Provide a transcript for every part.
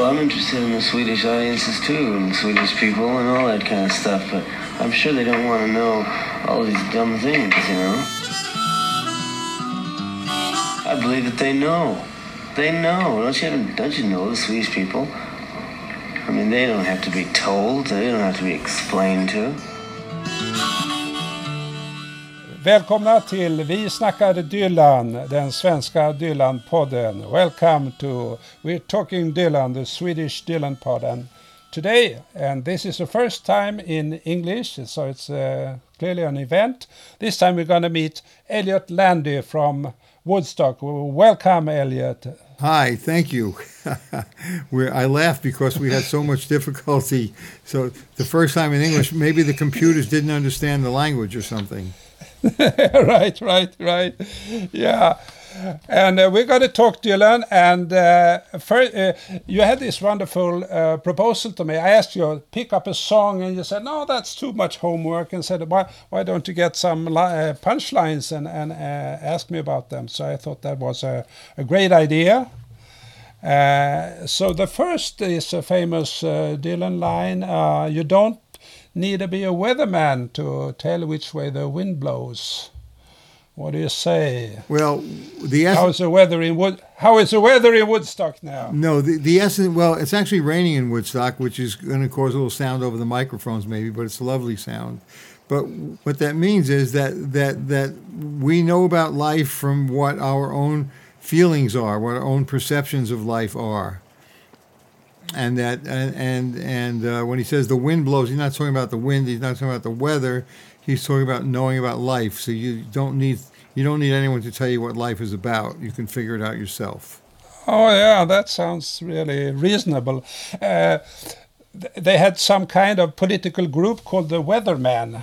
Well, I'm interested in the Swedish audiences too, and Swedish people and all that kind of stuff, but I'm sure they don't want to know all these dumb things, you know? I believe that they know. They know. Don't you, don't you know the Swedish people? I mean, they don't have to be told. They don't have to be explained to. Välkomna till Vi snackar Dylan, den svenska Dylan-podden. Welcome to We're Talking Dylan, the Swedish Dylan-podden today, and this is the first time in English, so it's uh, clearly an event. This time we're going to meet Elliott Landy from Woodstock. Welcome, Elliott. Hi, thank you. I laughed because we had so much difficulty. So the first time in English, maybe the computers didn't understand the language or something. right, right, right. Yeah. And uh, we're going to talk, Dylan. And uh, first, uh, you had this wonderful uh, proposal to me. I asked you to pick up a song, and you said, "No, that's too much homework." And said, "Why, why don't you get some uh, punchlines and and uh, ask me about them?" So I thought that was a, a great idea. so the first is a famous Dylan line: "You don't need to be a weatherman to tell which way the wind blows. What do you say? Well, the how is the weather in Wood? How is the weather in Woodstock now? No, the the essence. Well, it's actually raining in Woodstock, which is going to cause a little sound over the microphones, maybe, but it's a lovely sound. But what that means is that that that we know about life from what our own feelings are, what our own perceptions of life are and that and and, uh, when he says the wind blows, he's not talking about the wind. He's not talking about the weather. He's talking about knowing about life. So you don't need you don't need anyone to tell you what life is about. You can figure it out yourself. Oh yeah, that sounds really reasonable. Uh, they had some kind of political group called the Weatherman.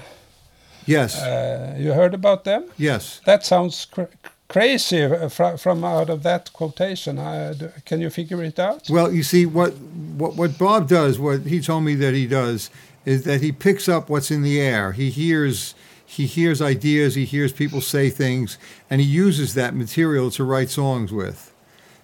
Yes. Uh, you heard about them? Yes. That sounds cr crazy uh, from, from out of that quotation. Uh, can you figure it out? Well, you see, what, what, what Bob does, what he told me that he does, is that he picks up what's in the air. He hears he hears ideas, he hears people say things, and he uses that material to write songs with.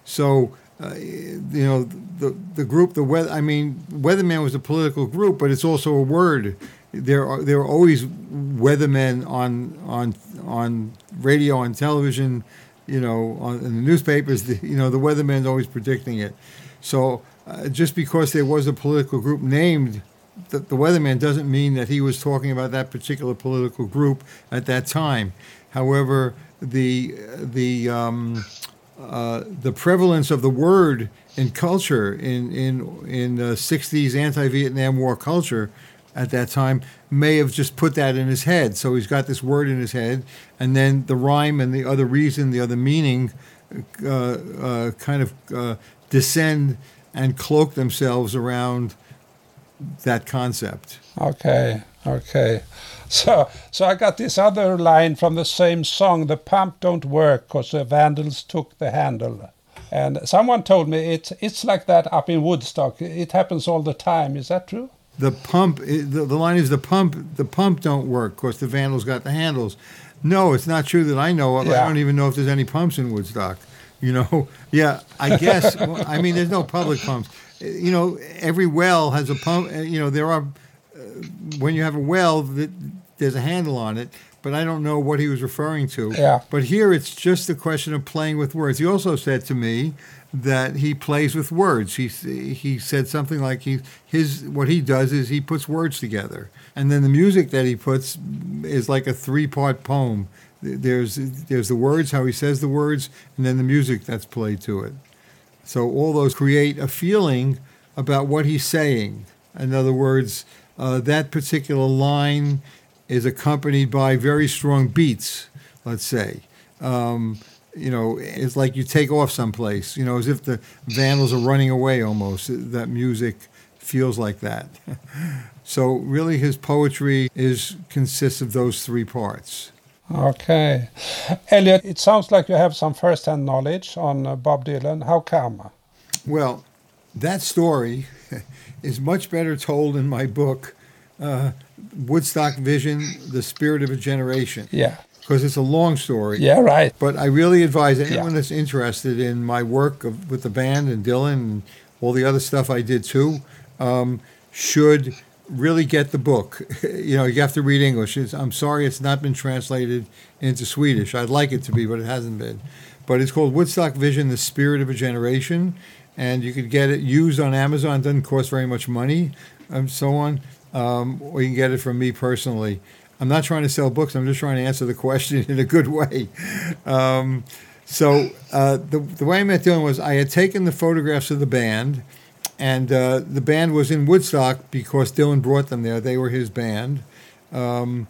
So, uh, you know, the the group, the weather. I mean, Weatherman was a political group, but it's also a word. There are there are always weathermen on on on radio, on television, you know, on in the newspapers. The, you know, the weatherman's always predicting it. So uh, just because there was a political group named the, the weatherman doesn't mean that he was talking about that particular political group at that time. However, the the um, uh, the prevalence of the word in culture in in in the '60s anti-Vietnam War culture at that time may have just put that in his head. So he's got this word in his head, and then the rhyme and the other reason, the other meaning, uh, uh, kind of uh, descend and cloak themselves around that concept. Okay, okay. So, so I got this other line from the same song: "The pump don't work because the vandals took the handle." And someone told me it's it's like that up in Woodstock. It happens all the time. Is that true? The pump the, the line is the pump the pump don't work because the vandals got the handles no it's not true that i know of yeah. i don't even know if there's any pumps in woodstock you know yeah i guess i mean there's no public pumps you know every well has a pump uh, you know there are uh, when you have a well that there's a handle on it but I don't know what he was referring to. Yeah. But here it's just a question of playing with words. He also said to me that he plays with words. He he said something like he his what he does is he puts words together, and then the music that he puts is like a three part poem. There's there's the words, how he says the words, and then the music that's played to it. So all those create a feeling about what he's saying. In other words, uh, that particular line is accompanied by very strong beats. Let's say. Um, you know, it's like you take off someplace, you know, as if the vandals are running away almost. That music feels like that. so really his poetry is consists of those three parts. Okay. Elliott, it sounds like you have some first-hand knowledge on uh, Bob Dylan. How come? Well, that story is much better told in my book, uh, Woodstock Vision, The Spirit of a Generation. Yeah because it's a long story. Yeah, right. But I really advise anyone yeah. that's interested in my work of, with the band and Dylan and all the other stuff I did too, um, should really get the book. you know, you have to read English. It's, I'm sorry it's not been translated into Swedish. I'd like it to be, but it hasn't been. But it's called Woodstock Vision: The Spirit of a Generation, and you could get it used on Amazon. It doesn't cost very much money, and so on. Um, or you can get it from me personally. I'm not trying to sell books. I'm just trying to answer the question in a good way. Um, so uh, the the way I met Dylan was I had taken the photographs of the band, and uh, the band was in Woodstock because Dylan brought them there. They were his band, um,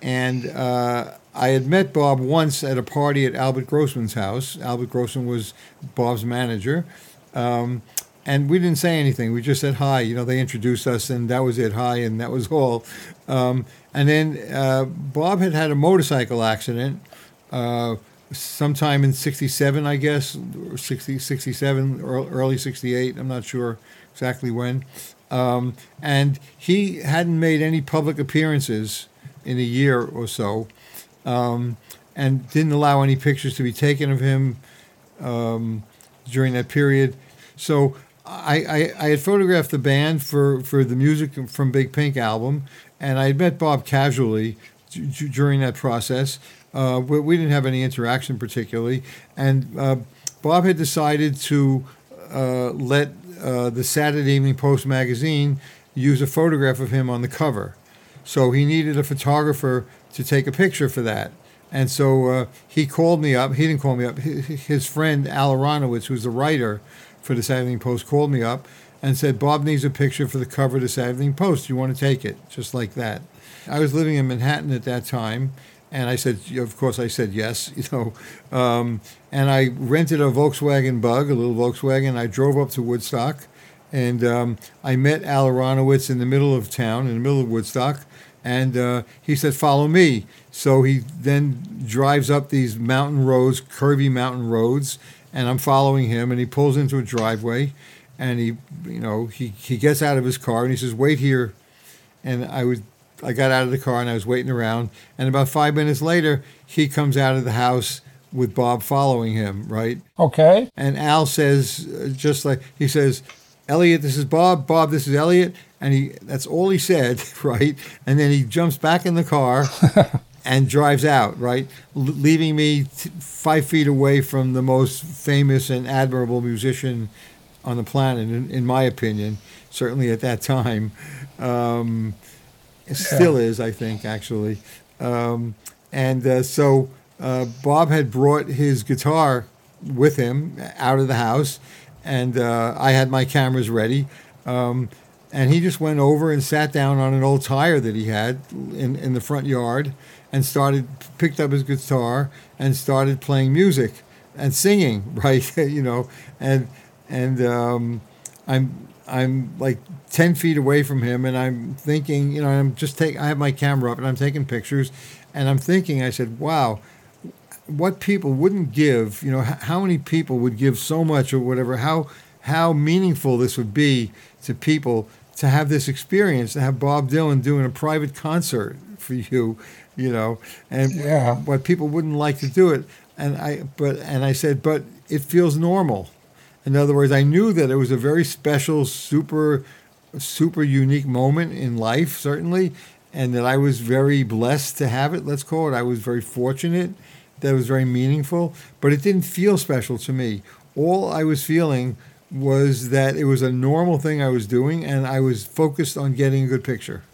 and uh, I had met Bob once at a party at Albert Grossman's house. Albert Grossman was Bob's manager. Um, and we didn't say anything. We just said hi. You know, they introduced us, and that was it. Hi, and that was all. Um, and then uh, Bob had had a motorcycle accident uh, sometime in 67, I guess, 60, 67, early 68. I'm not sure exactly when. Um, and he hadn't made any public appearances in a year or so um, and didn't allow any pictures to be taken of him um, during that period. So I, I, I, had photographed the band for, for the music from Big Pink album, and I had met Bob casually during that process. Uh, we, we, didn't have any interaction particularly, and uh, Bob had decided to uh, let uh, the Saturday Evening Post magazine use a photograph of him on the cover. So he needed a photographer to take a picture for that. And so uh, he called me up. He didn't call me up. His friend Al Aronowitz, who's the writer for the Saturday Evening Post, called me up and said, Bob needs a picture for the cover of the Saturday Evening Post. You want to take it? Just like that. I was living in Manhattan at that time. And I said, of course, I said yes, you know. Um, and I rented a Volkswagen Bug, a little Volkswagen. I drove up to Woodstock, and um, I met Al Aronowitz in the middle of town, in the middle of Woodstock and uh, he said, "Follow me." So he then drives up these mountain roads, curvy mountain roads, and I'm following him. And he pulls into a driveway, and he, you know, he he gets out of his car and he says, "Wait here." And I was, I got out of the car and I was waiting around. And about five minutes later, he comes out of the house with Bob following him, right? Okay. And Al says, uh, just like he says, Elliott, this is Bob. Bob, this is Elliott. And he that's all he said, right? And then he jumps back in the car and drives out, right? L- leaving me t- five feet away from the most famous and admirable musician on the planet, in, in my opinion, certainly at that time. Um, still is, I think, actually. Um, and uh, so uh, Bob had brought his guitar with him out of the house and uh, I had my cameras ready. Um, and he just went over and sat down on an old tire that he had in, in the front yard and started picked up his guitar and started playing music and singing right? You know and and um, I'm I'm like ten feet away from him and I'm thinking you know I'm just take I have my camera up and I'm taking pictures and I'm thinking I said wow what people wouldn't give, you know, how many people would give so much or whatever, how how meaningful this would be to people to have this experience, to have Bob Dylan doing a private concert for you, you know, and yeah. what people wouldn't like to do it. And I but and I said, but it feels normal. In other words, I knew that it was a very special, super, super unique moment in life, certainly, and that I was very blessed to have it. Let's call it. I was very fortunate that was very meaningful, but it didn't feel special to me. All I was feeling was that it was a normal thing I was doing, and I was focused on getting a good picture.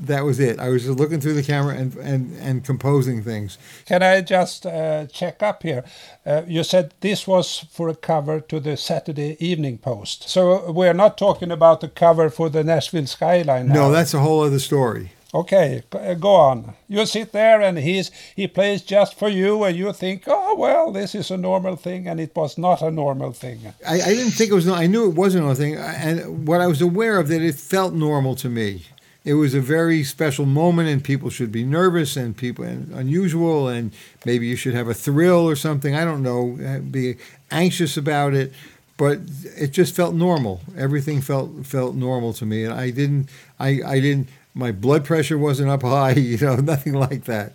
That was it. I was just looking through the camera and, and, and composing things. Can I just uh, check up here? Uh, you said this was for a cover to the Saturday Evening Post. So we're not talking about the cover for the Nashville Skyline now. No, that's a whole other story. Okay, uh, go on. You sit there and he's he plays just for you, and you think, oh well, this is a normal thing, and it was not a normal thing. I, I didn't think it was. I knew it wasn't a normal thing, and what I was aware of that it felt normal to me. It was a very special moment, and people should be nervous and people and unusual, and maybe you should have a thrill or something. I don't know, uh, be anxious about it, but it just felt normal. Everything felt felt normal to me, and I didn't. I, I didn't my blood pressure wasn't up high, you know, nothing like that.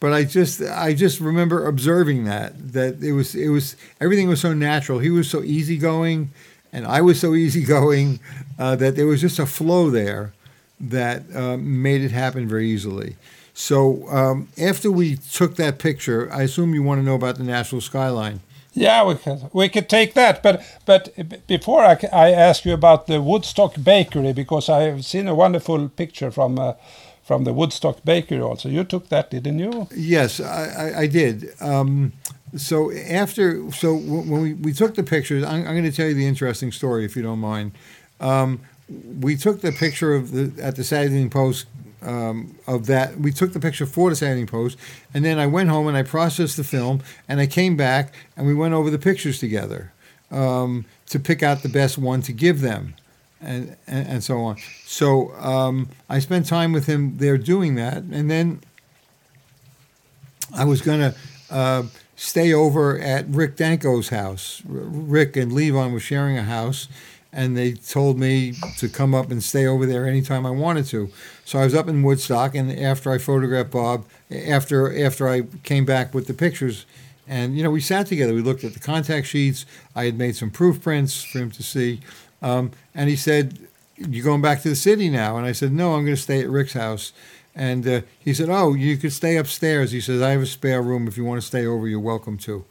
But I just I just remember observing that that it was it was everything was so natural. He was so easygoing and I was so easygoing uh, that there was just a flow there that uh, made it happen very easily. So um, after we took that picture, I assume you want to know about the Nashville skyline. Yeah, we could we could take that, but but before I, I ask you about the Woodstock Bakery because I have seen a wonderful picture from uh, from the Woodstock Bakery also. You took that, didn't you? Yes, I, I, I did. Um, so after so when we, we took the pictures, I'm, I'm going to tell you the interesting story if you don't mind. Um, we took the picture of the at the Saturday Evening Post um, of that. We took the picture for the Saturday Evening Post, and then I went home and I processed the film, and I came back and we went over the pictures together um, to pick out the best one to give them, and and, and so on. So um, I spent time with him there doing that, and then I was gonna. Uh, stay over at Rick Danko's house. Rick and Levon were sharing a house, and they told me to come up and stay over there anytime I wanted to. So I was up in Woodstock, and after I photographed Bob, after after I came back with the pictures, and you know we sat together, we looked at the contact sheets. I had made some proof prints for him to see, um, and he said, "You going back to the city now?" And I said, "No, I'm going to stay at Rick's house." And uh, he said, "Oh, you could stay upstairs." He says, "I have a spare room. If you want to stay over, you're welcome to."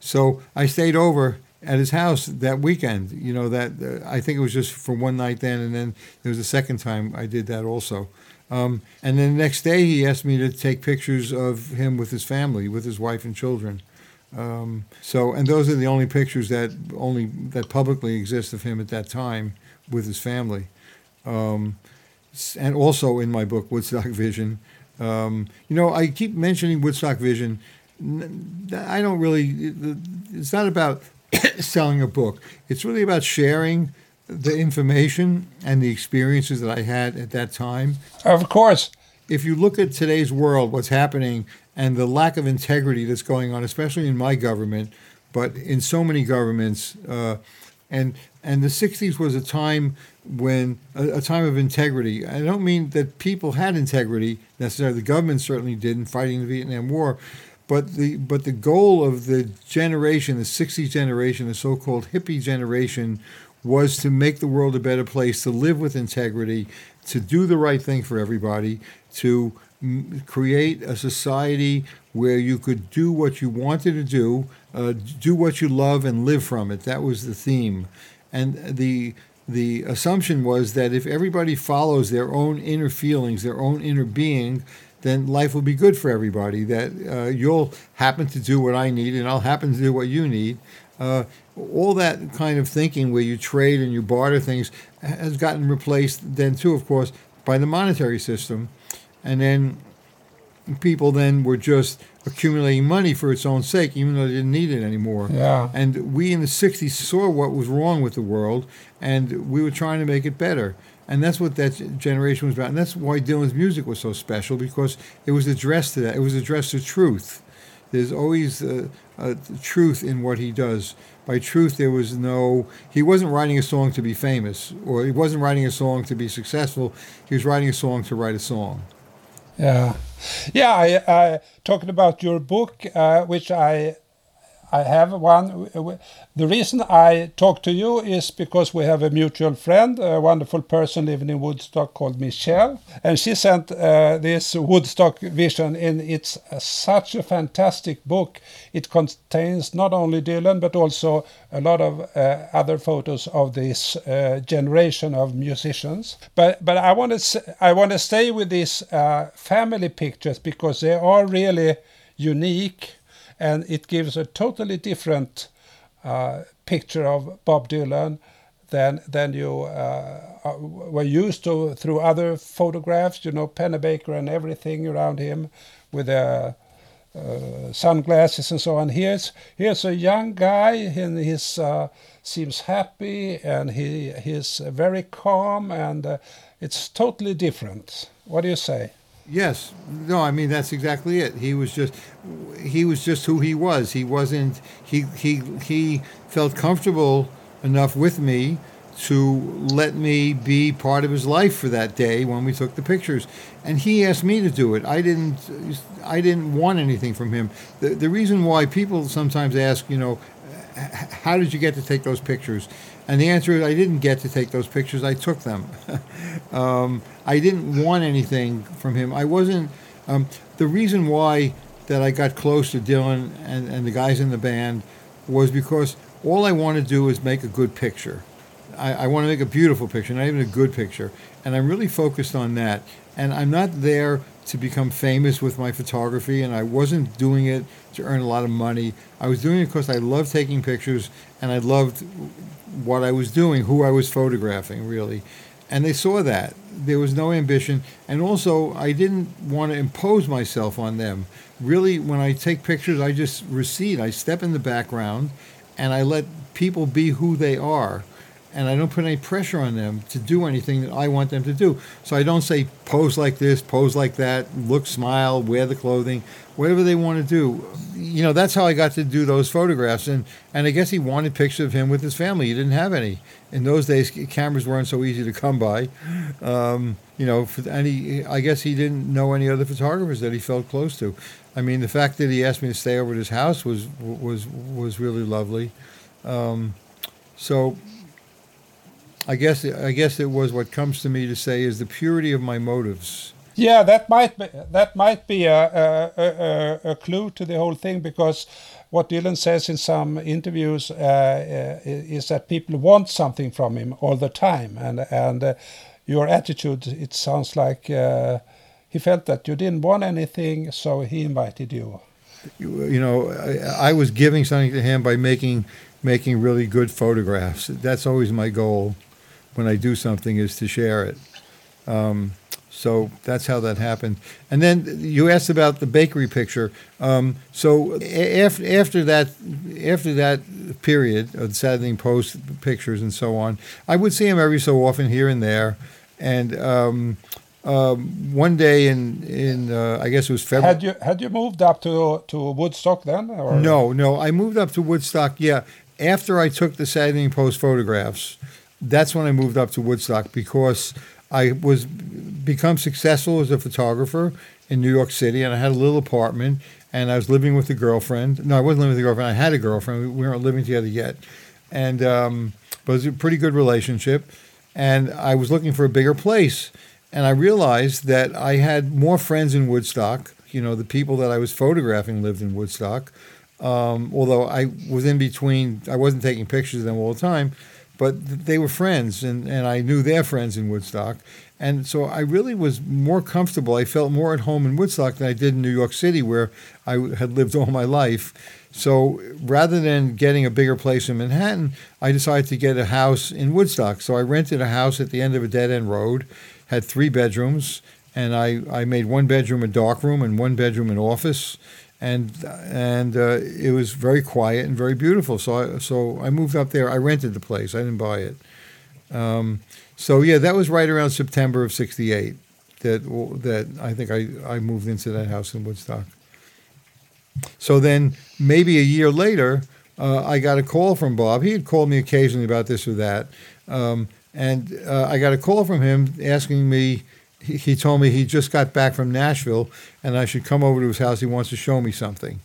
So I stayed over at his house that weekend. You know that uh, I think it was just for one night then, and then there was a second time I did that also. Um, and then the next day he asked me to take pictures of him with his family, with his wife and children. Um, so, and those are the only pictures that only that publicly exist of him at that time with his family. Um, and also in my book Woodstock Vision. Um, you know, I keep mentioning Woodstock Vision. I don't really. It's not about selling a book. It's really about sharing the information and the experiences that I had at that time. Of course. If you look at today's world, what's happening, and the lack of integrity that's going on, especially in my government, but in so many governments, uh, and and the '60s was a time when a, a, time of integrity. I don't mean that people had integrity necessarily. The government certainly didn't fighting the Vietnam War, but the but the goal of the generation, the '60s generation, the so-called hippie generation, was to make the world a better place, to live with integrity, to do the right thing for everybody, to m- create a society where you could do what you wanted to do, uh, do what you love, and live from it. That was the theme, and the the assumption was that if everybody follows their own inner feelings, their own inner being, then life will be good for everybody. That uh, you'll happen to do what I need, and I'll happen to do what you need. Uh, all that kind of thinking where you trade and you barter things has gotten replaced then too, of course, by the monetary system, and then people then were just accumulating money for its own sake, even though they didn't need it anymore. Yeah. And we in the 60s saw what was wrong with the world, and we were trying to make it better. And that's what that generation was about. And that's why Dylan's music was so special, because it was addressed to that. It was addressed to truth. There's always truth in what he does. By truth, there was no, he wasn't writing a song to be famous, or he wasn't writing a song to be successful. He was writing a song to write a song. Yeah, yeah. I, I talking about your book, uh, which I I have one. The reason I talk to you is because we have a mutual friend, a wonderful person living in Woodstock called Michelle, and she sent uh, this Woodstock Vision. And it's such a fantastic book. It contains not only Dylan but also a lot of uh, other photos of this uh, generation of musicians. But but I want to I want to stay with these uh, family pictures because they are really unique and it gives a totally different uh, picture of Bob Dylan than than you uh, were used to through other photographs. You know, Pennebaker and everything around him with the uh, sunglasses and so on. Here's here's a young guy, and he's uh, seems happy, and he he's very calm, and uh, it's totally different. What do you say? Yes. No, I mean that's exactly it. He was just he was just who he was. He wasn't he he he felt comfortable enough with me to let me be part of his life for that day when we took the pictures. And he asked me to do it. I didn't I didn't want anything from him. The the reason why people sometimes ask, you know, how did you get to take those pictures? And the answer is I didn't get to take those pictures. I took them. um, I didn't want anything from him. I wasn't. Um, the reason why that I got close to Dylan and, and the guys in the band was because all I want to do is make a good picture. I, I want to make a beautiful picture, not even a good picture. And I'm really focused on that. And I'm not there to become famous with my photography, and I wasn't doing it to earn a lot of money. I was doing it because I loved taking pictures and I loved what I was doing, who I was photographing, really. And they saw that. There was no ambition. And also, I didn't want to impose myself on them. Really, when I take pictures, I just recede. I step in the background and I let people be who they are and I don't put any pressure on them to do anything that I want them to do. So I don't say pose like this, pose like that, look, smile, wear the clothing, whatever they want to do. You know, that's how I got to do those photographs. And and I guess he wanted pictures of him with his family. He didn't have any in those days. Cameras weren't so easy to come by. Um, you know, and I guess he didn't know any other photographers that he felt close to. I mean, the fact that he asked me to stay over at his house was was was really lovely. Um, so I guess I guess it was what comes to me to say is the purity of my motives. Yeah, that might be, that might be a, a, a, a clue to the whole thing because what Dylan says in some interviews uh, uh, is that people want something from him all the time, and and uh, your attitude it sounds like uh, he felt that you didn't want anything, so he invited you. You, you know, I, I was giving something to him by making making really good photographs. That's always my goal when I do something is to share it. Um, so that's how that happened. And then you asked about the bakery picture. Um, so after after that after that period of the Saturday Post pictures and so on, I would see him every so often here and there. And um, um, one day in in uh, I guess it was February. Had you had you moved up to to Woodstock then? Or? No, no, I moved up to Woodstock. Yeah, after I took the Saturday Post photographs that's when I moved up to Woodstock because I was become successful as a photographer in New York City, and I had a little apartment, and I was living with a girlfriend. No, I wasn't living with a girlfriend. I had a girlfriend. We weren't living together yet, and um, but it was a pretty good relationship. And I was looking for a bigger place, and I realized that I had more friends in Woodstock. You know, the people that I was photographing lived in Woodstock. Um, although I was in between, I wasn't taking pictures of them all the time but they were friends, and, and I knew their friends in Woodstock. And so I really was more comfortable. I felt more at home in Woodstock than I did in New York City, where I had lived all my life. So rather than getting a bigger place in Manhattan, I decided to get a house in Woodstock. So I rented a house at the end of a dead end road, had three bedrooms, and I, I made one bedroom a dark room and one bedroom an office and and uh, it was very quiet and very beautiful. So I, so I moved up there. I rented the place. I didn't buy it. Um, so yeah, that was right around September of '68 that that I think I, I moved into that house in Woodstock. So then maybe a year later, uh, I got a call from Bob. He had called me occasionally about this or that, um, and uh, I got a call from him asking me he, told me he just got back from Nashville and I should come over to his house. He wants to show me something.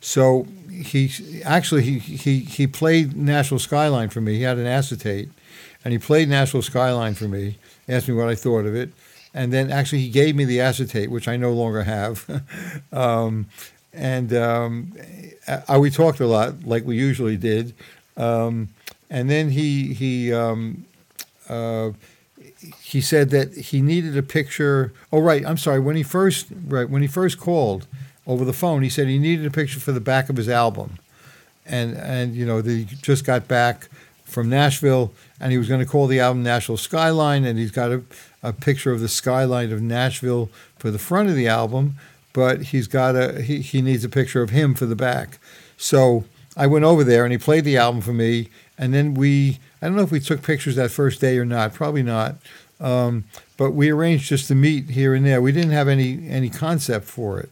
So he actually he, he, he played Nashville Skyline for me. He had an acetate, and he played Nashville Skyline for me. Asked me what I thought of it, and then actually he gave me the acetate, which I no longer have. um, and um, I, we talked a lot, like we usually did. Um, and then he he um, uh, he said that he needed a picture. Oh, right. I'm sorry. When he first right when he first called over the phone, he said he needed a picture for the back of his album, and and you know he just got back from Nashville, and he was going to call the album Nashville Skyline, and he's got a, a picture of the skyline of Nashville for the front of the album, but he's got a he, he needs a picture of him for the back. So I went over there, and he played the album for me, and then we I don't know if we took pictures that first day or not. Probably not. Um, but we arranged just to meet here and there. We didn't have any any concept for it.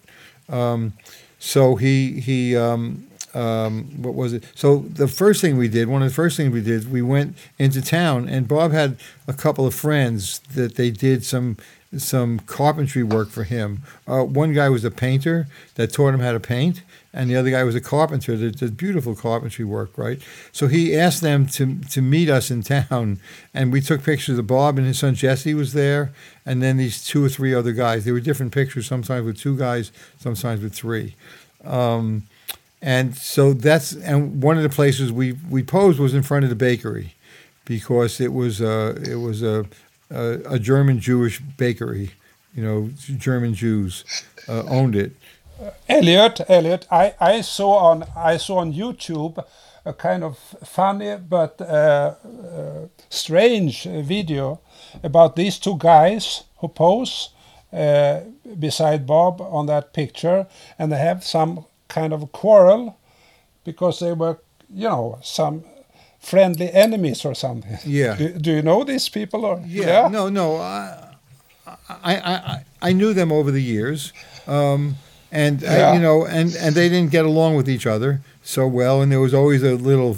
Um, so he he um, um, what was it? So the first thing we did, one of the first things we did, we went into town, and Bob had a couple of friends that they did some some carpentry work for him. Uh, one guy was a painter that taught him how to paint, and the other guy was a carpenter that did beautiful carpentry work, right? So he asked them to to meet us in town, and we took pictures of Bob and his son Jesse was there, and then these two or three other guys. There were different pictures, sometimes with two guys, sometimes with three. Um, and so that's and one of the places we we posed was in front of the bakery, because it was a it was a a, a German Jewish bakery, you know, German Jews uh, owned it. Elliott, Elliott, I, I saw on I saw on YouTube a kind of funny but uh, uh, strange video about these two guys who pose uh, beside Bob on that picture, and they have some kind of quarrel because they were, you know, some friendly enemies or something. Yeah. Do, do you know these people or? Yeah, no, no. I, I, I, I knew them over the years, um, and I, you know, and and they didn't get along with each other so well, and there was always a little,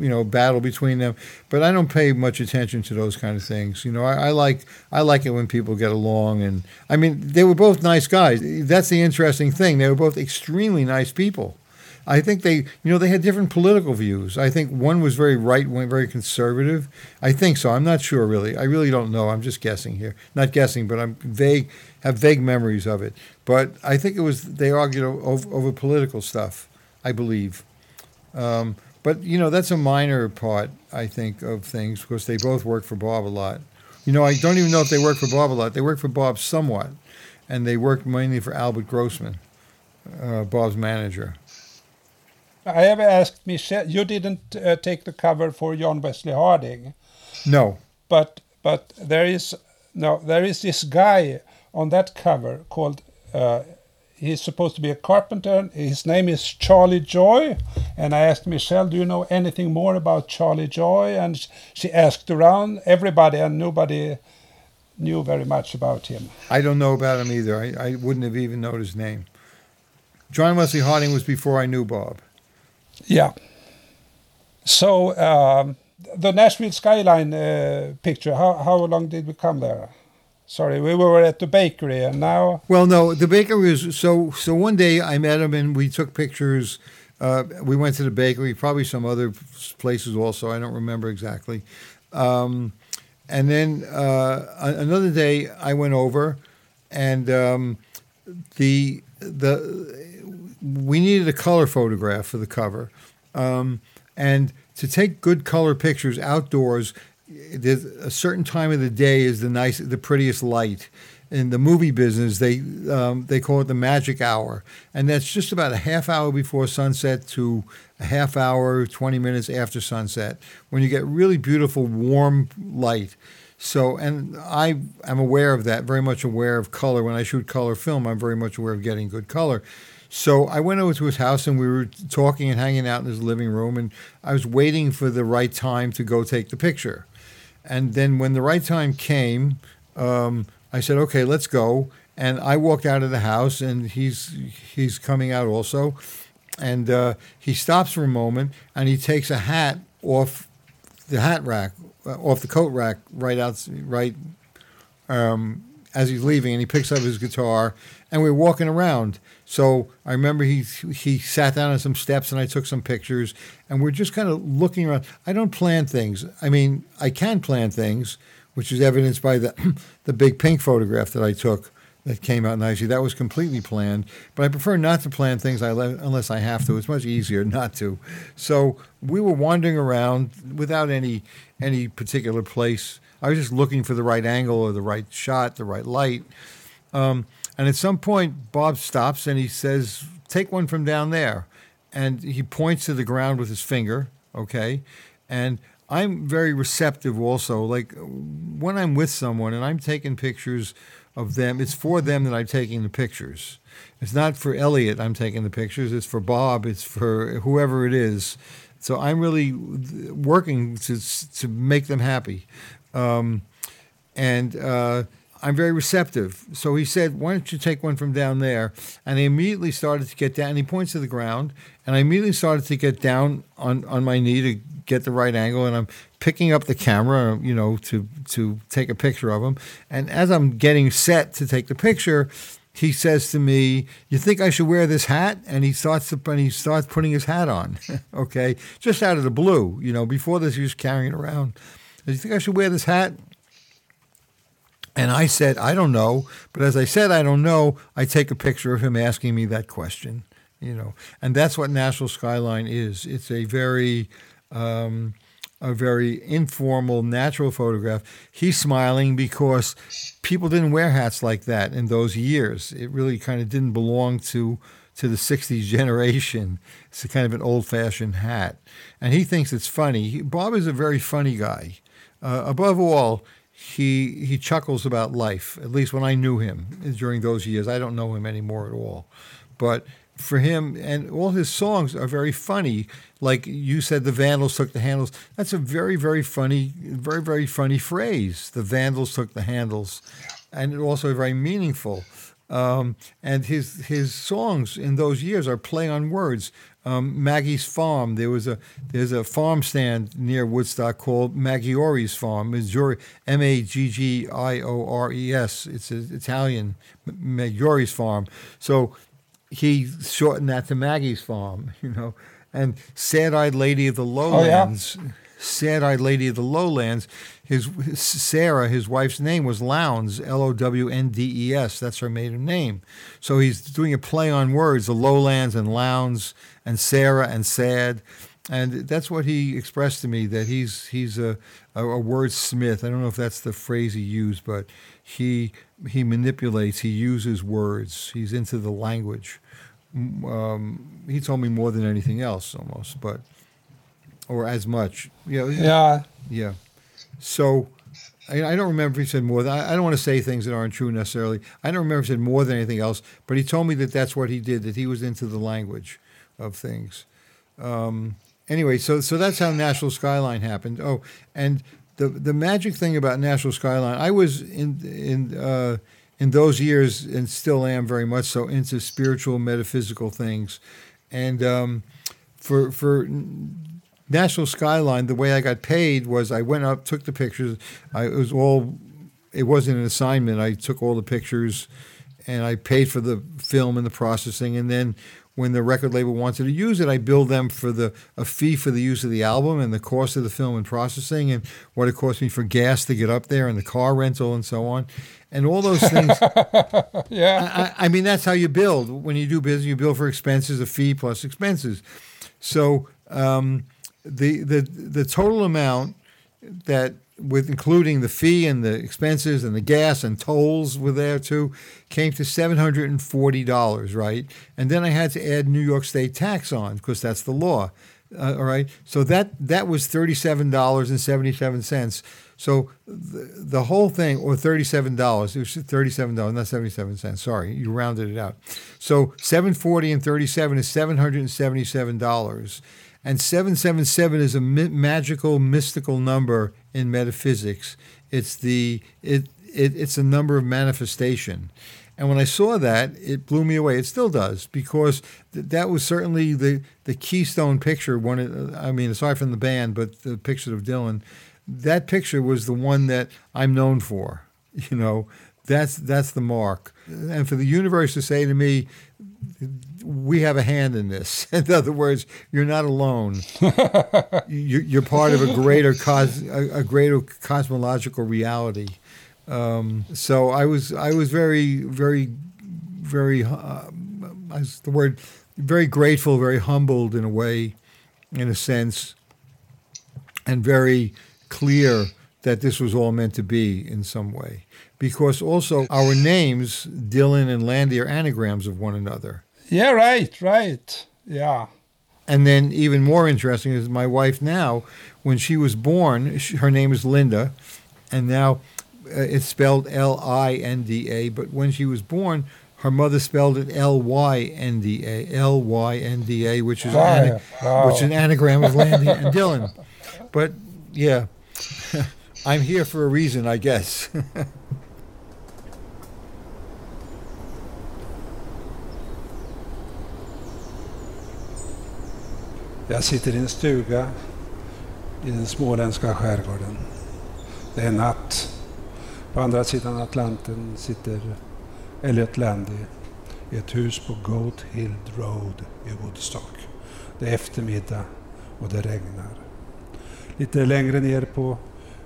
you know, battle between them. But I don't pay much attention to those kind of things. You know, I, I like I like it when people get along, and I mean, they were both nice guys. That's the interesting thing. They were both extremely nice people. I think they, you know, they had different political views. I think one was very right very conservative. I think so. I'm not sure really. I really don't know. I'm just guessing here. Not guessing, but I'm vague, have vague memories of it. But I think it was they argued over, over political stuff. I believe. Um, but you know, that's a minor part. I think of things because they both work for Bob a lot. You know, I don't even know if they work for Bob a lot. They work for Bob somewhat, and they work mainly for Albert Grossman, uh, Bob's manager. I have asked Michelle. You didn't uh, take the cover for John Wesley Harding, No, but but there is no there is this guy on that cover called. Uh, he's supposed to be a carpenter. His name is Charlie Joy, and I asked Michelle, "Do you know anything more about Charlie Joy?" And she asked around everybody, and nobody knew very much about him. I don't know about him either. I, I wouldn't have even known his name. John Wesley Harding was before I knew Bob. Yeah. So um, the Nashville skyline uh, picture. How how long did we come there? Sorry, we were at the bakery, and now Well, no, the bakery was so. So one day I met him and we took pictures. Uh, we went to the bakery, probably some other places also. I don't remember exactly. Um, and then uh, another day I went over, and um, the the we needed a color photograph for the cover, um, and to take good color pictures outdoors, there's a certain time of the day is the nice, the prettiest light. In the movie business, they um, they call it the magic hour, and that's just about a half hour before sunset to a half hour, twenty minutes after sunset, when you get really beautiful warm light. So, and I am aware of that, very much aware of color. When I shoot color film, I'm very much aware of getting good color. So I went over to his house and we were talking and hanging out in his living room, and I was waiting for the right time to go take the picture. And then when the right time came, um, I said, "Okay, let's go." And I walked out of the house, and he's he's coming out also, and uh, he stops for a moment and he takes a hat off the hat rack, uh, off the coat rack, right out, right um, as he's leaving, and he picks up his guitar, and we're walking around. So I remember he he sat down on some steps, and I took some pictures, and we're just kind of looking around. I don't plan things. I mean, I can plan things, which is evidenced by the the big pink photograph that I took that came out nicely. That was completely planned, but I prefer not to plan things I le- unless I have to. It's much easier not to. So we were wandering around without any any particular place. I was just looking for the right angle or the right shot, the right light. Um, and at some point, Bob stops and he says, "Take one from down there," and he points to the ground with his finger. Okay, and I'm very receptive also. Like when I'm with someone and I'm taking pictures of them, it's for them that I'm taking the pictures. It's not for Elliott I'm taking the pictures. It's for Bob. It's for whoever it is. So I'm really working to to make them happy. Um, and uh, I'm very receptive. So he said, Why don't you take one from down there? And I immediately started to get down. And he points to the ground. And I immediately started to get down on, on my knee to get the right angle. And I'm picking up the camera, you know, to, to take a picture of him. And as I'm getting set to take the picture, he says to me, "You think I should wear this hat?" And he starts to, and he starts putting his hat on. okay, just out of the blue, you know. Before this, he was carrying it around. Do you think I should wear this hat? And I said, I don't know. But as I said, I don't know, I take a picture of him asking me that question, you know. And that's what Nashville Skyline is. It's a very, um, a very informal, natural photograph. He's smiling because people didn't wear hats like that in those years. It really kind of didn't belong to to the 60s generation. It's a kind of an old fashioned hat. And he thinks it's funny. Bob is a very funny guy. Uh, above all, he he chuckles about life. At least when I knew him during those years, I don't know him anymore at all. But for him, and all his songs are very funny. Like you said, the Vandals took the handles. That's a very very funny, very very funny phrase. The Vandals took the handles, and also very meaningful. Um, and his his songs in those years are play on words um, Maggie's Farm. There was a there's a farm stand near Woodstock called Maggiore's Farm. M A G G I O R E S. It's an Italian Maggiore's Farm. So he shortened that to Maggie's Farm. You know, and Sad Eyed Lady of the Lowlands. Oh, yeah? Sad Eyed Lady of the Lowlands. His, Sarah, his wife's name was Lowndes, L O W N D E S. That's her maiden name. So he's doing a play on words, the Lowlands and Lowndes and Sarah and Sad. And that's what he expressed to me that he's he's a, a, a wordsmith. I don't know if that's the phrase he used, but he he manipulates. He uses words. He's into the language. Um, he told me more than anything else, almost, but or as much. Yeah. Yeah. Yeah. So I, I don't remember if he said more. Than, I, I don't want to say things that aren't true necessarily. I don't remember if he said more than anything else, but he told me that that's what he did. That he was into the language of things. Um, anyway, so so that's how Nashville Skyline happened. Oh, and the the magic thing about Nashville Skyline, I was in in uh, in those years and still am very much so into spiritual metaphysical things, and um, for for Nashville Skyline, the way I got paid was I went up, took the pictures. I, it was all, it wasn't an assignment. I took all the pictures, and I paid for the film and the processing, and then when the record label wanted to use it, I billed them for the a fee for the use of the album and the cost of the film and processing and what it cost me for gas to get up there and the car rental and so on, and all those things. yeah, I, I, mean that's how you build when you do business. You build for expenses, a fee plus expenses. So um, the the the total amount that with including the fee and the expenses and the gas and tolls were there too, came to seven hundred and forty dollars, right? And then I had to add New York State tax on because that's the law. Uh, all right, so that that was thirty seven dollars and seventy seven cents. So the, the whole thing, or thirty seven dollars, it was thirty seven dollars, not seventy seven cents. Sorry, you rounded it out. So seven forty and thirty seven is seven hundred and seventy seven dollars. And 777 is a mi- magical, mystical number in metaphysics. It's the it, it it's a number of manifestation. And when I saw that, it blew me away. It still does because th- that was certainly the the keystone picture. One, of, uh, I mean, aside from the band, but the picture of Dylan, that picture was the one that I'm known for. You know, that's that's the mark. And for the universe to say to me, we have a hand in this. In other words, you're not alone. you're part of a greater cos, a, greater cosmological reality. Um, so I was I was very very very uh, the word very grateful, very humbled in a way, in a sense, and very clear that this was all meant to be in some way. Because also our names, Dylan and Landy, are anagrams of one another. Yeah, right, right. Yeah. And then even more interesting is my wife now, when she was born, she, her name is Linda, and now uh, it's spelled L I N D A, but when she was born, her mother spelled it L Y N D A, L Y N D A, which is an, wow. which is an anagram of Landy and Dylan. But yeah, I'm here for a reason, I guess. Jag sitter i en stuga i den småländska skärgården. Det är natt. På andra sidan Atlanten sitter Elliot Landy i ett hus på Goat Hill Road i Woodstock. Det är eftermiddag och det regnar. Lite längre ner på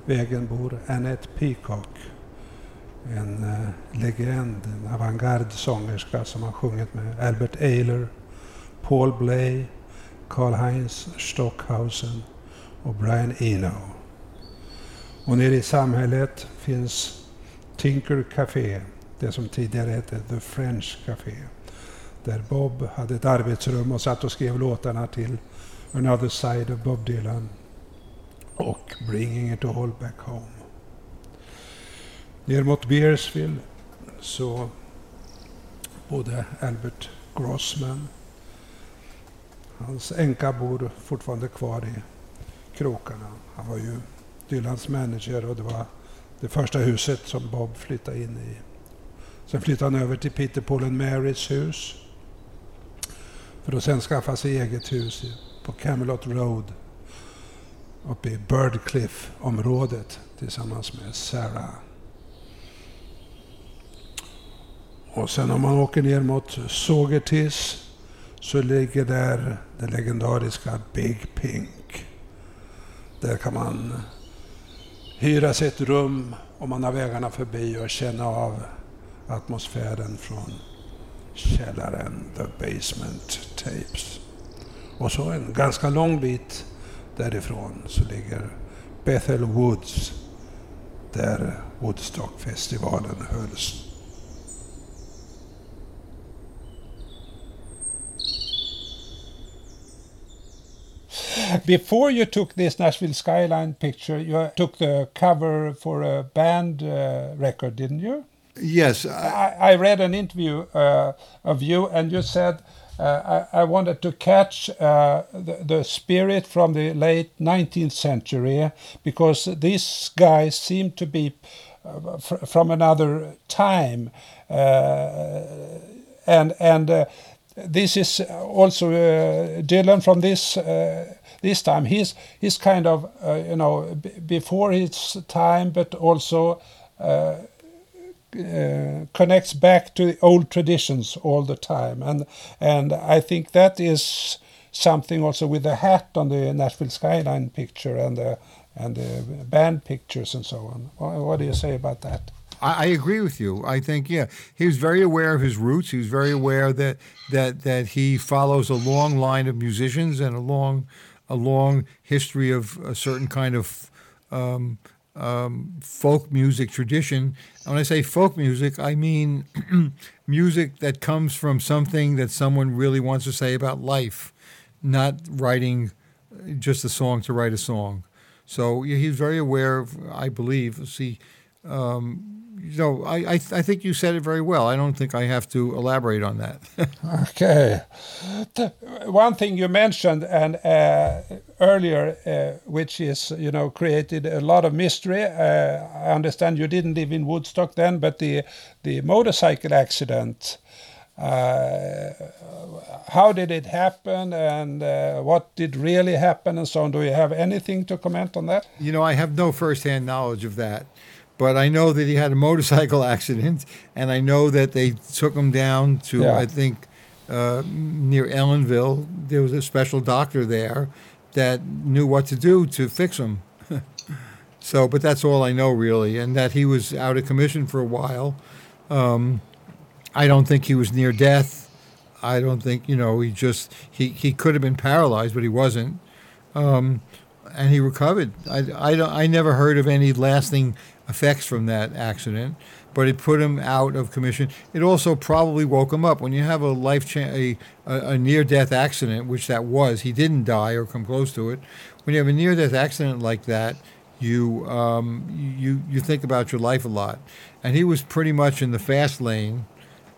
vägen bor Annette Peacock. En eh, legend, en avantgarde-sångerska som har sjungit med Albert Ayler, Paul Bley, Karl-Heinz Stockhausen och Brian Eno. Och nere i samhället finns Tinker Café, det som tidigare hette The French Café. Där Bob hade ett arbetsrum och satt och skrev låtarna till Another Side of Bob Dylan och Bringing It All Back Home. Ner mot Beersville så bodde Albert Grossman. Hans änka bor fortfarande kvar i krokarna. Han var ju Dylans manager och det var det första huset som Bob flyttade in i. Sen flyttade han över till Peter Paul and Marys hus för att sen skaffa sig eget hus på Camelot Road uppe i Birdcliff-området tillsammans med Sarah. Och sen om man åker ner mot Saugerties så ligger där det legendariska Big Pink. Där kan man hyra sig ett rum om man har vägarna förbi och känna av atmosfären från källaren, The Basement Tapes. Och så en ganska lång bit därifrån så ligger Bethel Woods där Woodstockfestivalen hölls. Before you took this Nashville skyline picture, you took the cover for a band uh, record, didn't you? Yes. I, I read an interview uh, of you, and you said uh, I, I, wanted to catch uh, the, the, spirit from the late 19th century because these guys seem to be uh, fr from another time, uh, and and uh, this is also uh, Dylan from this uh, this time. He's he's kind of uh, you know before his time, but also. Uh, connects back to old traditions all the time, and and I think that is something also with the hat on the Nashville skyline picture and the and the band pictures and so on. What, do you say about that? I, I agree with you. I think yeah, he was very aware of his roots. He was very aware that that that he follows a long line of musicians and a long a long history of a certain kind of um, um, folk music tradition. And when I say folk music, I mean music that comes from something that someone really wants to say about life, not writing just a song to write a song. So yeah, he's very aware of, I believe, see, um, you know, I, I, I, think you said it very well. I don't think I have to elaborate on that. okay. One thing you mentioned and uh, earlier, uh, which is you know created a lot of mystery. Uh, I understand you didn't live in Woodstock then, but the the motorcycle accident. Uh, how did it happen, and uh, what did really happen, and so on? Do you have anything to comment on that? You know, I have no first-hand knowledge of that. But I know that he had a motorcycle accident, and I know that they took him down to yeah. I think uh, near Ellenville. There was a special doctor there that knew what to do to fix him. so, but that's all I know really, and that he was out of commission for a while. Um, I don't think he was near death. I don't think you know he just he, he could have been paralyzed, but he wasn't. Um, and he recovered. I, I, I never heard of any lasting effects from that accident, but it put him out of commission. It also probably woke him up. When you have a life cha- a, a, near death accident, which that was, he didn't die or come close to it. When you have a near death accident like that, you um, you you think about your life a lot, and he was pretty much in the fast lane.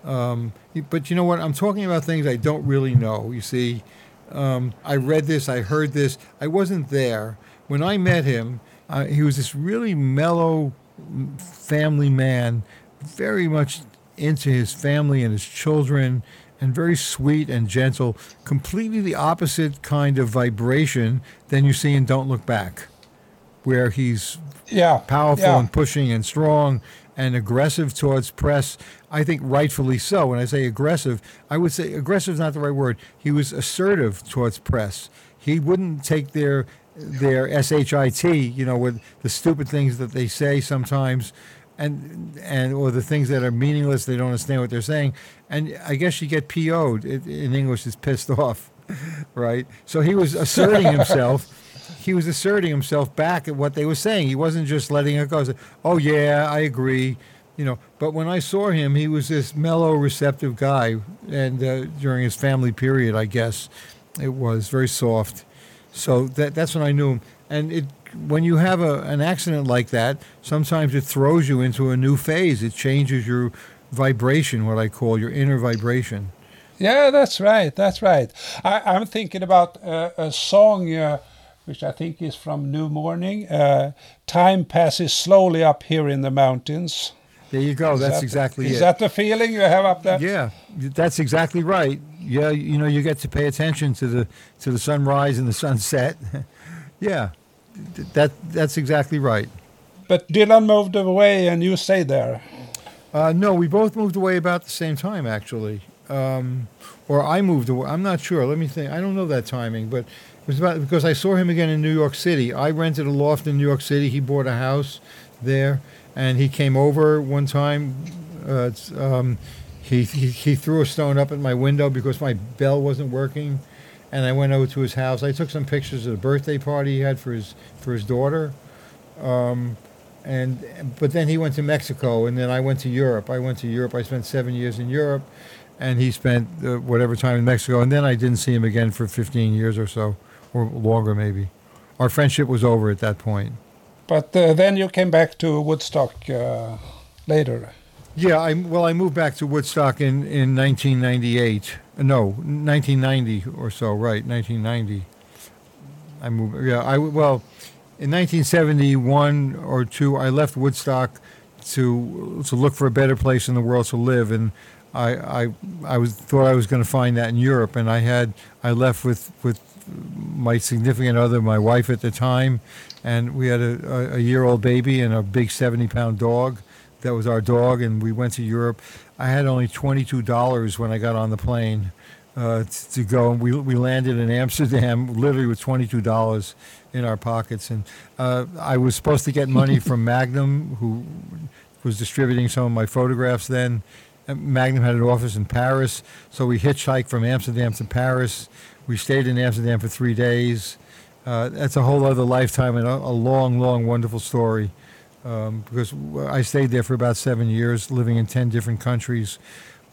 Um, but you know what? I'm talking about things I don't really know. You see, um, I read this, I heard this. I wasn't there when I met him. Uh, he was this really mellow family man, very much into his family and his children, and very sweet and gentle, completely the opposite kind of vibration than you see in Don't Look Back, where he's Yeah. powerful yeah. and pushing and strong and aggressive towards press. I think rightfully so. When I say aggressive, I would say aggressive is not the right word. He was assertive towards press. He wouldn't take their their shit, you know, with the stupid things that they say sometimes, and and or the things that are meaningless. They don't understand what they're saying, and I guess you get PO'd. It, in English, is pissed off, right? So he was asserting himself he was asserting himself back at what they were saying. He wasn't just letting it go. Oh yeah, I agree, you know. But when I saw him, he was this mellow, receptive guy, and uh, during his family period, I guess it was very soft. So that that's when I knew him. And it when you have a, an accident like that, sometimes it throws you into a new phase. It changes your vibration, what I call your inner vibration. Yeah, that's right. That's right. I, I'm thinking about uh, a song uh, which I think is from New Morning. Uh, Time passes slowly up here in the mountains. There you go. Is that's that- exactly Is it. that the feeling you have up there? Yeah, that's exactly right. Yeah, you know, you get to pay attention to the to the sunrise and the sunset. yeah, that that's exactly right. But Dylan moved away and you stayed there. Uh, no, we both moved away about the same time, actually. Um, or I moved away. I'm not sure. Let me think. I don't know that timing, but it was about because I saw him again in New York City. I rented a loft in New York City. He bought a house there, and he came over one time. Uh, um, he, he he threw a stone up at my window because my bell wasn't working, and I went over to his house. I took some pictures of the birthday party he had for his for his daughter. Um, and but then he went to Mexico, and then I went to Europe. I went to Europe. I spent seven years in Europe, and he spent uh, whatever time in Mexico. And then I didn't see him again for 15 years or so, or longer maybe. Our friendship was over at that point. But uh, then you came back to Woodstock uh, later. Yeah, I well, I moved back to Woodstock in in 1998. No, 1990 or so. Right, 1990. I moved. Yeah, I well, in 1971 or two, I left Woodstock to to look for a better place in the world to live, and I I I was thought I was going to find that in Europe, and I had I left with with my significant other, my wife at the time, and we had a, a, a year old baby and a big 70 pound dog. That was our dog, and we went to Europe. I had only $22 when I got on the plane uh, t- to go. And we, we landed in Amsterdam literally with $22 in our pockets. And uh, I was supposed to get money from Magnum, who was distributing some of my photographs then. And Magnum had an office in Paris, so we hitchhiked from Amsterdam to Paris. We stayed in Amsterdam for three days. Uh, that's a whole other lifetime and a, a long, long, wonderful story. Um, because I stayed there for about seven years, living in ten different countries.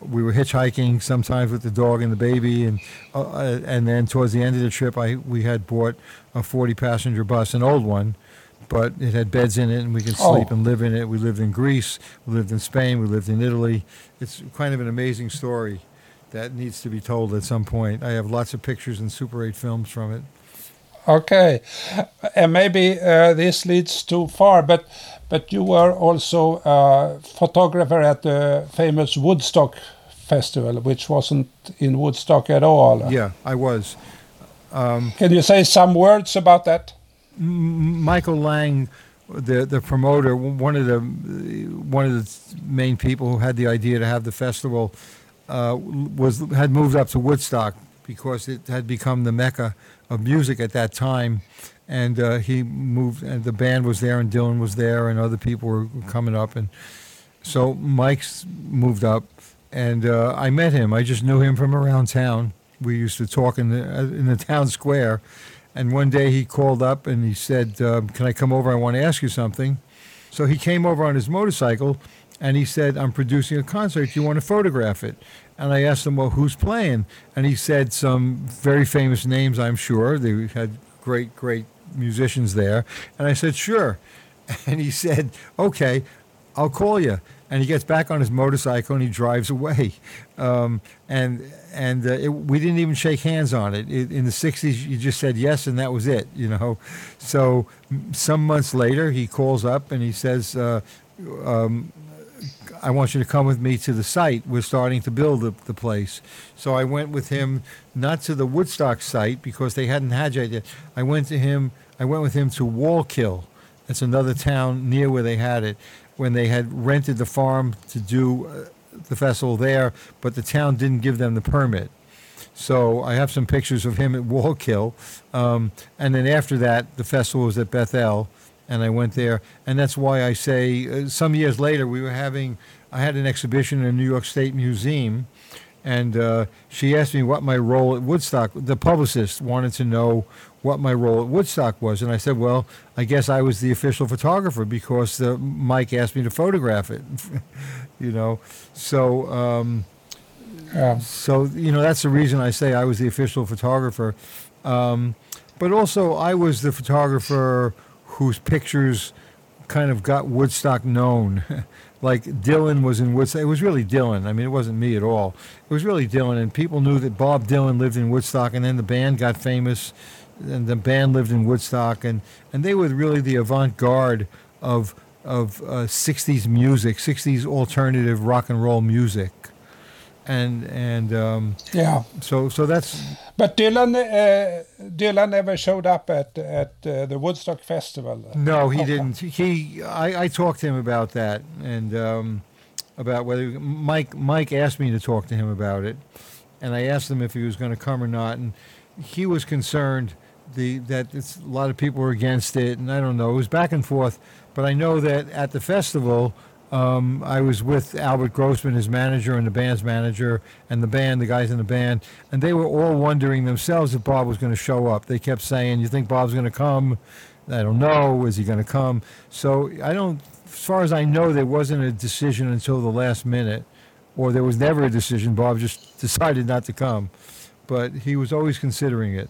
We were hitchhiking sometimes with the dog and the baby, and uh, uh, and then towards the end of the trip, I we had bought a forty passenger bus, an old one, but it had beds in it, and we could sleep Oh. and live in it. We lived in Greece, we lived in Spain, we lived in Italy. It's kind of an amazing story that needs to be told at some point. I have lots of pictures and Super 8 films from it. Okay, and maybe uh, this leads too far, but but you were also a photographer at the famous Woodstock festival, which wasn't in Woodstock at all. Yeah, I was. Can you say some words about that? M- Michael Lang, the the promoter, one of the one of the main people who had the idea to have the festival, uh, was had moved up to Woodstock because it had become the mecca of music at that time, and uh, he moved, and the band was there, and Dylan was there, and other people were coming up, and so Mike's moved up, and uh, I met him. I just knew him from around town. We used to talk in the uh, in the town square, and one day he called up and he said, uh, "Can I come over? I want to ask you something." So he came over on his motorcycle, and he said, "I'm producing a concert. You want to photograph it?" And I asked him, "Well, who's playing?" And he said some very famous names. I'm sure they had great, great musicians there. And I said, "Sure." And he said, "Okay, I'll call you." And he gets back on his motorcycle and he drives away. Um, and and uh, it, we didn't even shake hands on it. it. In the '60s, you just said yes, and that was it. You know. So some months later, he calls up and he says, uh, um, I want you to come with me to the site. We're starting to build the, the place. So I went with him not to the Woodstock site because they hadn't had it yet. I went to him. I went with him to Wallkill. That's another town near where they had it. When they had rented the farm to do uh, the festival there, but the town didn't give them the permit. So I have some pictures of him at Wallkill. Um, and then after that, the festival was at Bethel, and I went there. And that's why I say uh, some years later, we were having, I had an exhibition in a New York State Museum, and uh, she asked me what my role at Woodstock, the publicist wanted to know what my role at Woodstock was. And I said, well, I guess I was the official photographer because uh, Mike asked me to photograph it, you know. So, um, Yeah. so you know that's the reason I say I was the official photographer, um, but also I was the photographer whose pictures kind of got Woodstock known. like Dylan was in Woodstock. It was really Dylan. I mean, it wasn't me at all. It was really Dylan, and people knew that Bob Dylan lived in Woodstock, and then the band got famous, and the band lived in Woodstock, and and they were really the avant-garde of of uh, 60s music, 60s alternative rock and roll music. And and um, Yeah. so so that's But Dylan, uh, Dylan never showed up at at uh, the Woodstock Festival. no, he didn't. He I, I talked to him about that and um, about whether Mike Mike asked me to talk to him about it, and I asked him if he was going to come or not, and he was concerned the that it's, a lot of people were against it, and I don't know. It was back and forth, but I know that at the festival. Um, I was with Albert Grossman, his manager, and the band's manager, and the band, the guys in the band, and they were all wondering themselves if Bob was going to show up. They kept saying, "You think Bob's going to come?" I don't know. Is he going to come? So I don't. As far as I know, there wasn't a decision until the last minute, or there was never a decision. Bob just decided not to come, but he was always considering it.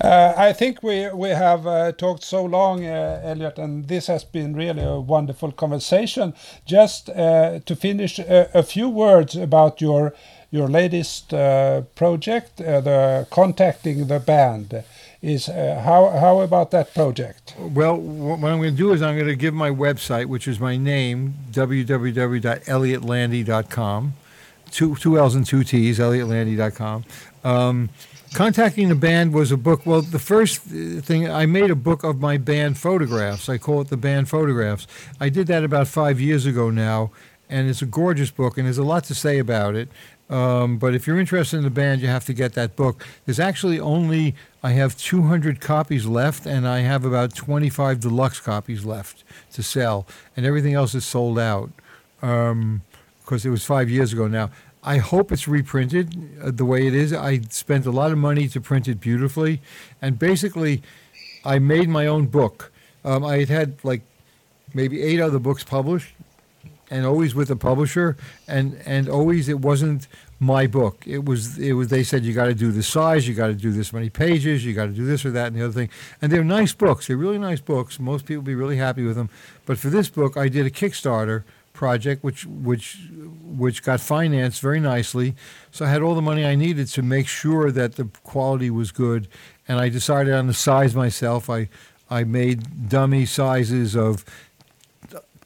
Uh, I think we we have uh, talked so long, uh, Elliott, and this has been really a wonderful conversation. Just to finish, a few words about your your latest uh, project, uh, the contacting the band. Is uh, how how about that project? Well, what I'm going to do is I'm going to give my website, which is my name, www.elliottlandy.com, two, two L's and two T's, elliottlandy.com. Um, contacting the band was a book. Well, the first uh, thing, I made a book of my band photographs. I call it the band photographs. I did that about five years ago now, and it's a gorgeous book, and there's a lot to say about it. Um, but if you're interested in the band, you have to get that book. There's actually only I have 200 copies left, and I have about 25 deluxe copies left to sell, and everything else is sold out because it was five years ago now. I hope it's reprinted uh, the way it is. I spent a lot of money to print it beautifully, and basically, I made my own book. Um, I had had like maybe eight other books published, and always with a publisher, and and always it wasn't my book. It was it was they said you got to do this size, you got to do this many pages, you got to do this or that and the other thing. And they're nice books. They're really nice books. Most people be really happy with them. But for this book, I did a Kickstarter project which which which got financed very nicely. So I had all the money I needed to make sure that the quality was good, and I decided on the size myself. I I made dummy sizes of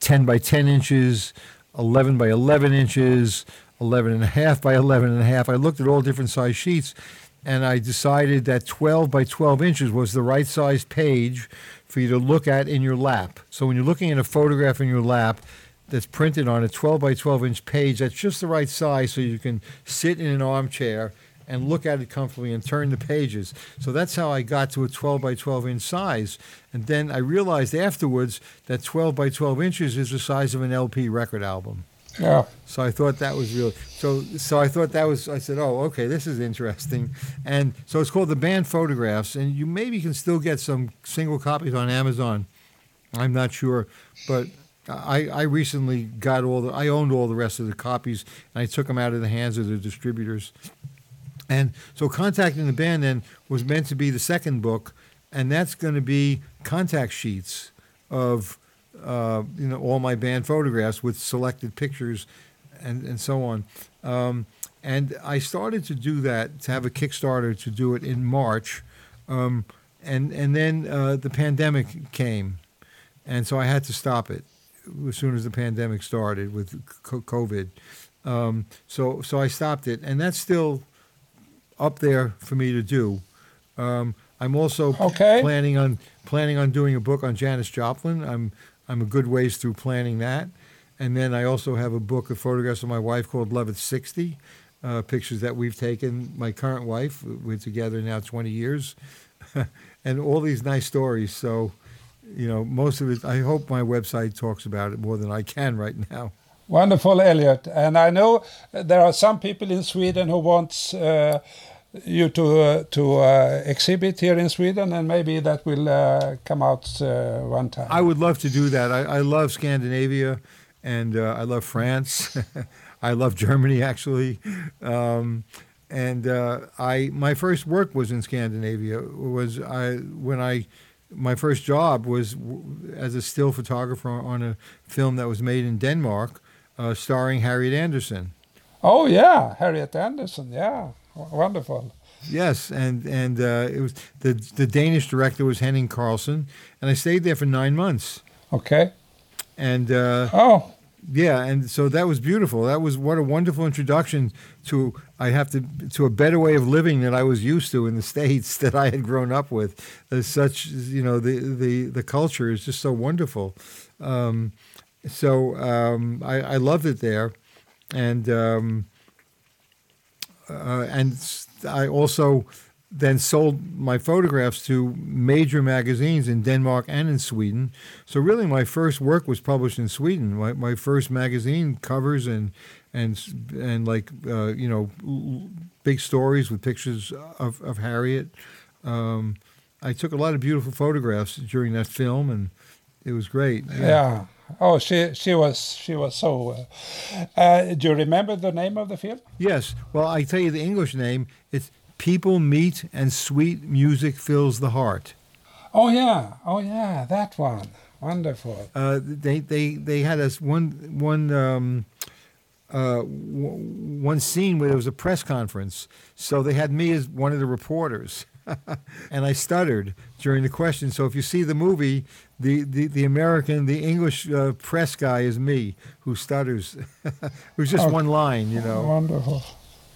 10 by 10 inches, 11 by 11 inches, 11 and a half by 11 and a half. I looked at all different size sheets and I decided that 12 by 12 inches was the right size page for you to look at in your lap. So when you're looking at a photograph in your lap that's printed on a 12 by 12 inch page, that's just the right size so you can sit in an armchair and look at it comfortably and turn the pages. So that's how I got to a 12 by 12 inch size. And then I realized afterwards that 12 by 12 inches is the size of an LP record album. Yeah. So I thought that was real. So so I thought that was. I said, oh, okay, this is interesting. And so it's called the band photographs, and you maybe can still get some single copies on Amazon. I'm not sure, but I I recently got all the. I owned all the rest of the copies, and I took them out of the hands of the distributors. And so contacting the band then was meant to be the second book, and that's going to be contact sheets of uh, you know all my band photographs with selected pictures and and so on. Um, and I started to do that to have a Kickstarter to do it in March, um, and and then uh, the pandemic came, and so I had to stop it. As soon as the pandemic started with COVID. Um, so so I stopped it, and that's still up there for me to do. Um, I'm also Okay. planning on planning on doing a book on Janis Joplin. I'm I'm a good ways through planning that, and then I also have a book of photographs of my wife called Love at 60, uh, pictures that we've taken. My current wife, we're together now 20 years, and all these nice stories. So, you know, most of it. I hope my website talks about it more than I can right now. Wonderful, Elliott. And I know there are some people in Sweden who wants uh, you to uh, to uh, exhibit here in Sweden, and maybe that will uh, come out uh, one time. I would love to do that. I, I love Scandinavia, and uh, I love France. I love Germany actually, um, and uh, I my first work was in Scandinavia. Was I when I my first job was as a still photographer on a film that was made in Denmark, uh, starring Harriet Andersson. oh yeah, Harriet Andersson. Yeah, W- wonderful. Yes, and and uh, it was the the Danish director was Henning Carlsen, and I stayed there for nine months. Okay. And uh, Oh, Yeah, and so that was beautiful. That was what a wonderful introduction to I have to to a better way of living that I was used to in the states that I had grown up with. Such, you know, the the the culture is just so wonderful. Um, so um, I, I loved it there, and um, uh, and I also then sold my photographs to major magazines in Denmark and in Sweden. So really, my first work was published in Sweden. My, my first magazine covers and and and like uh, you know big stories with pictures of of Harriet. Um, I took a lot of beautiful photographs during that film, and it was great. yeah. Oh, she she was she was so. Uh, uh, do you remember the name of the film? Yes. Well, I tell you the English name. It's People Meet and Sweet Music Fills the Heart. Oh yeah, oh yeah, that one. Wonderful. Uh, they they they had us one one um, uh, w- one scene where there was a press conference. So they had me as one of the reporters, and I stuttered during the question. So if you see the movie, the the, the American, the English uh, press guy is me who stutters. it was just Okay. one line, you know. Wonderful.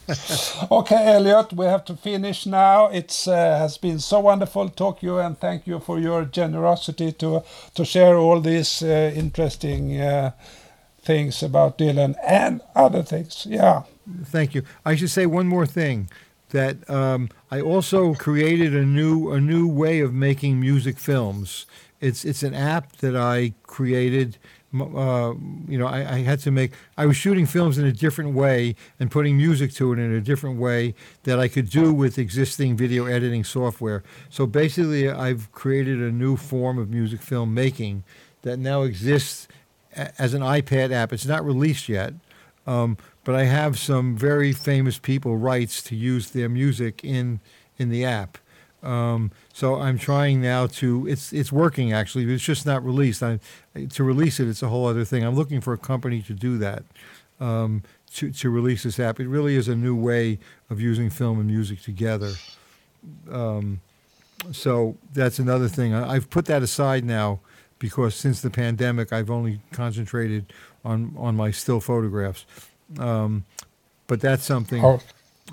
okay, Elliott, we have to finish now. It's uh, has been so wonderful to talk to you, and thank you for your generosity to to share all these uh, interesting uh, things about Dylan and other things. Yeah. Thank you. I should say one more thing that um, I also created a new a new way of making music films. It's it's an app that I created. Uh, you know, I, I had to make. I was shooting films in a different way and putting music to it in a different way that I could do with existing video editing software. So basically, I've created a new form of music film making that now exists as an iPad app. It's not released yet, um, but I have some very famous people rights to use their music in in the app. Um, so I'm trying now to. It's it's working actually, but it's just not released. I, to release it, it's a whole other thing. I'm looking for a company to do that. Um, to to release this app, it really is a new way of using film and music together. Um, so that's another thing. I, I've put that aside now because since the pandemic, I've only concentrated on on my still photographs. Um, but that's something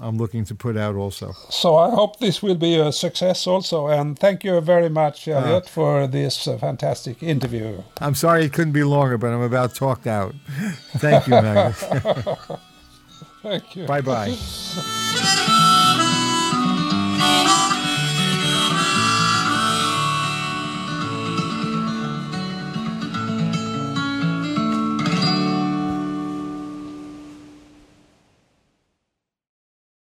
I'm looking to put out also. so I hope this will be a success also, and thank you very much, Elliott, for this uh, fantastic interview. I'm sorry it couldn't be longer, but I'm about talked out. Thank you, Magnus. Thank you. bye bye.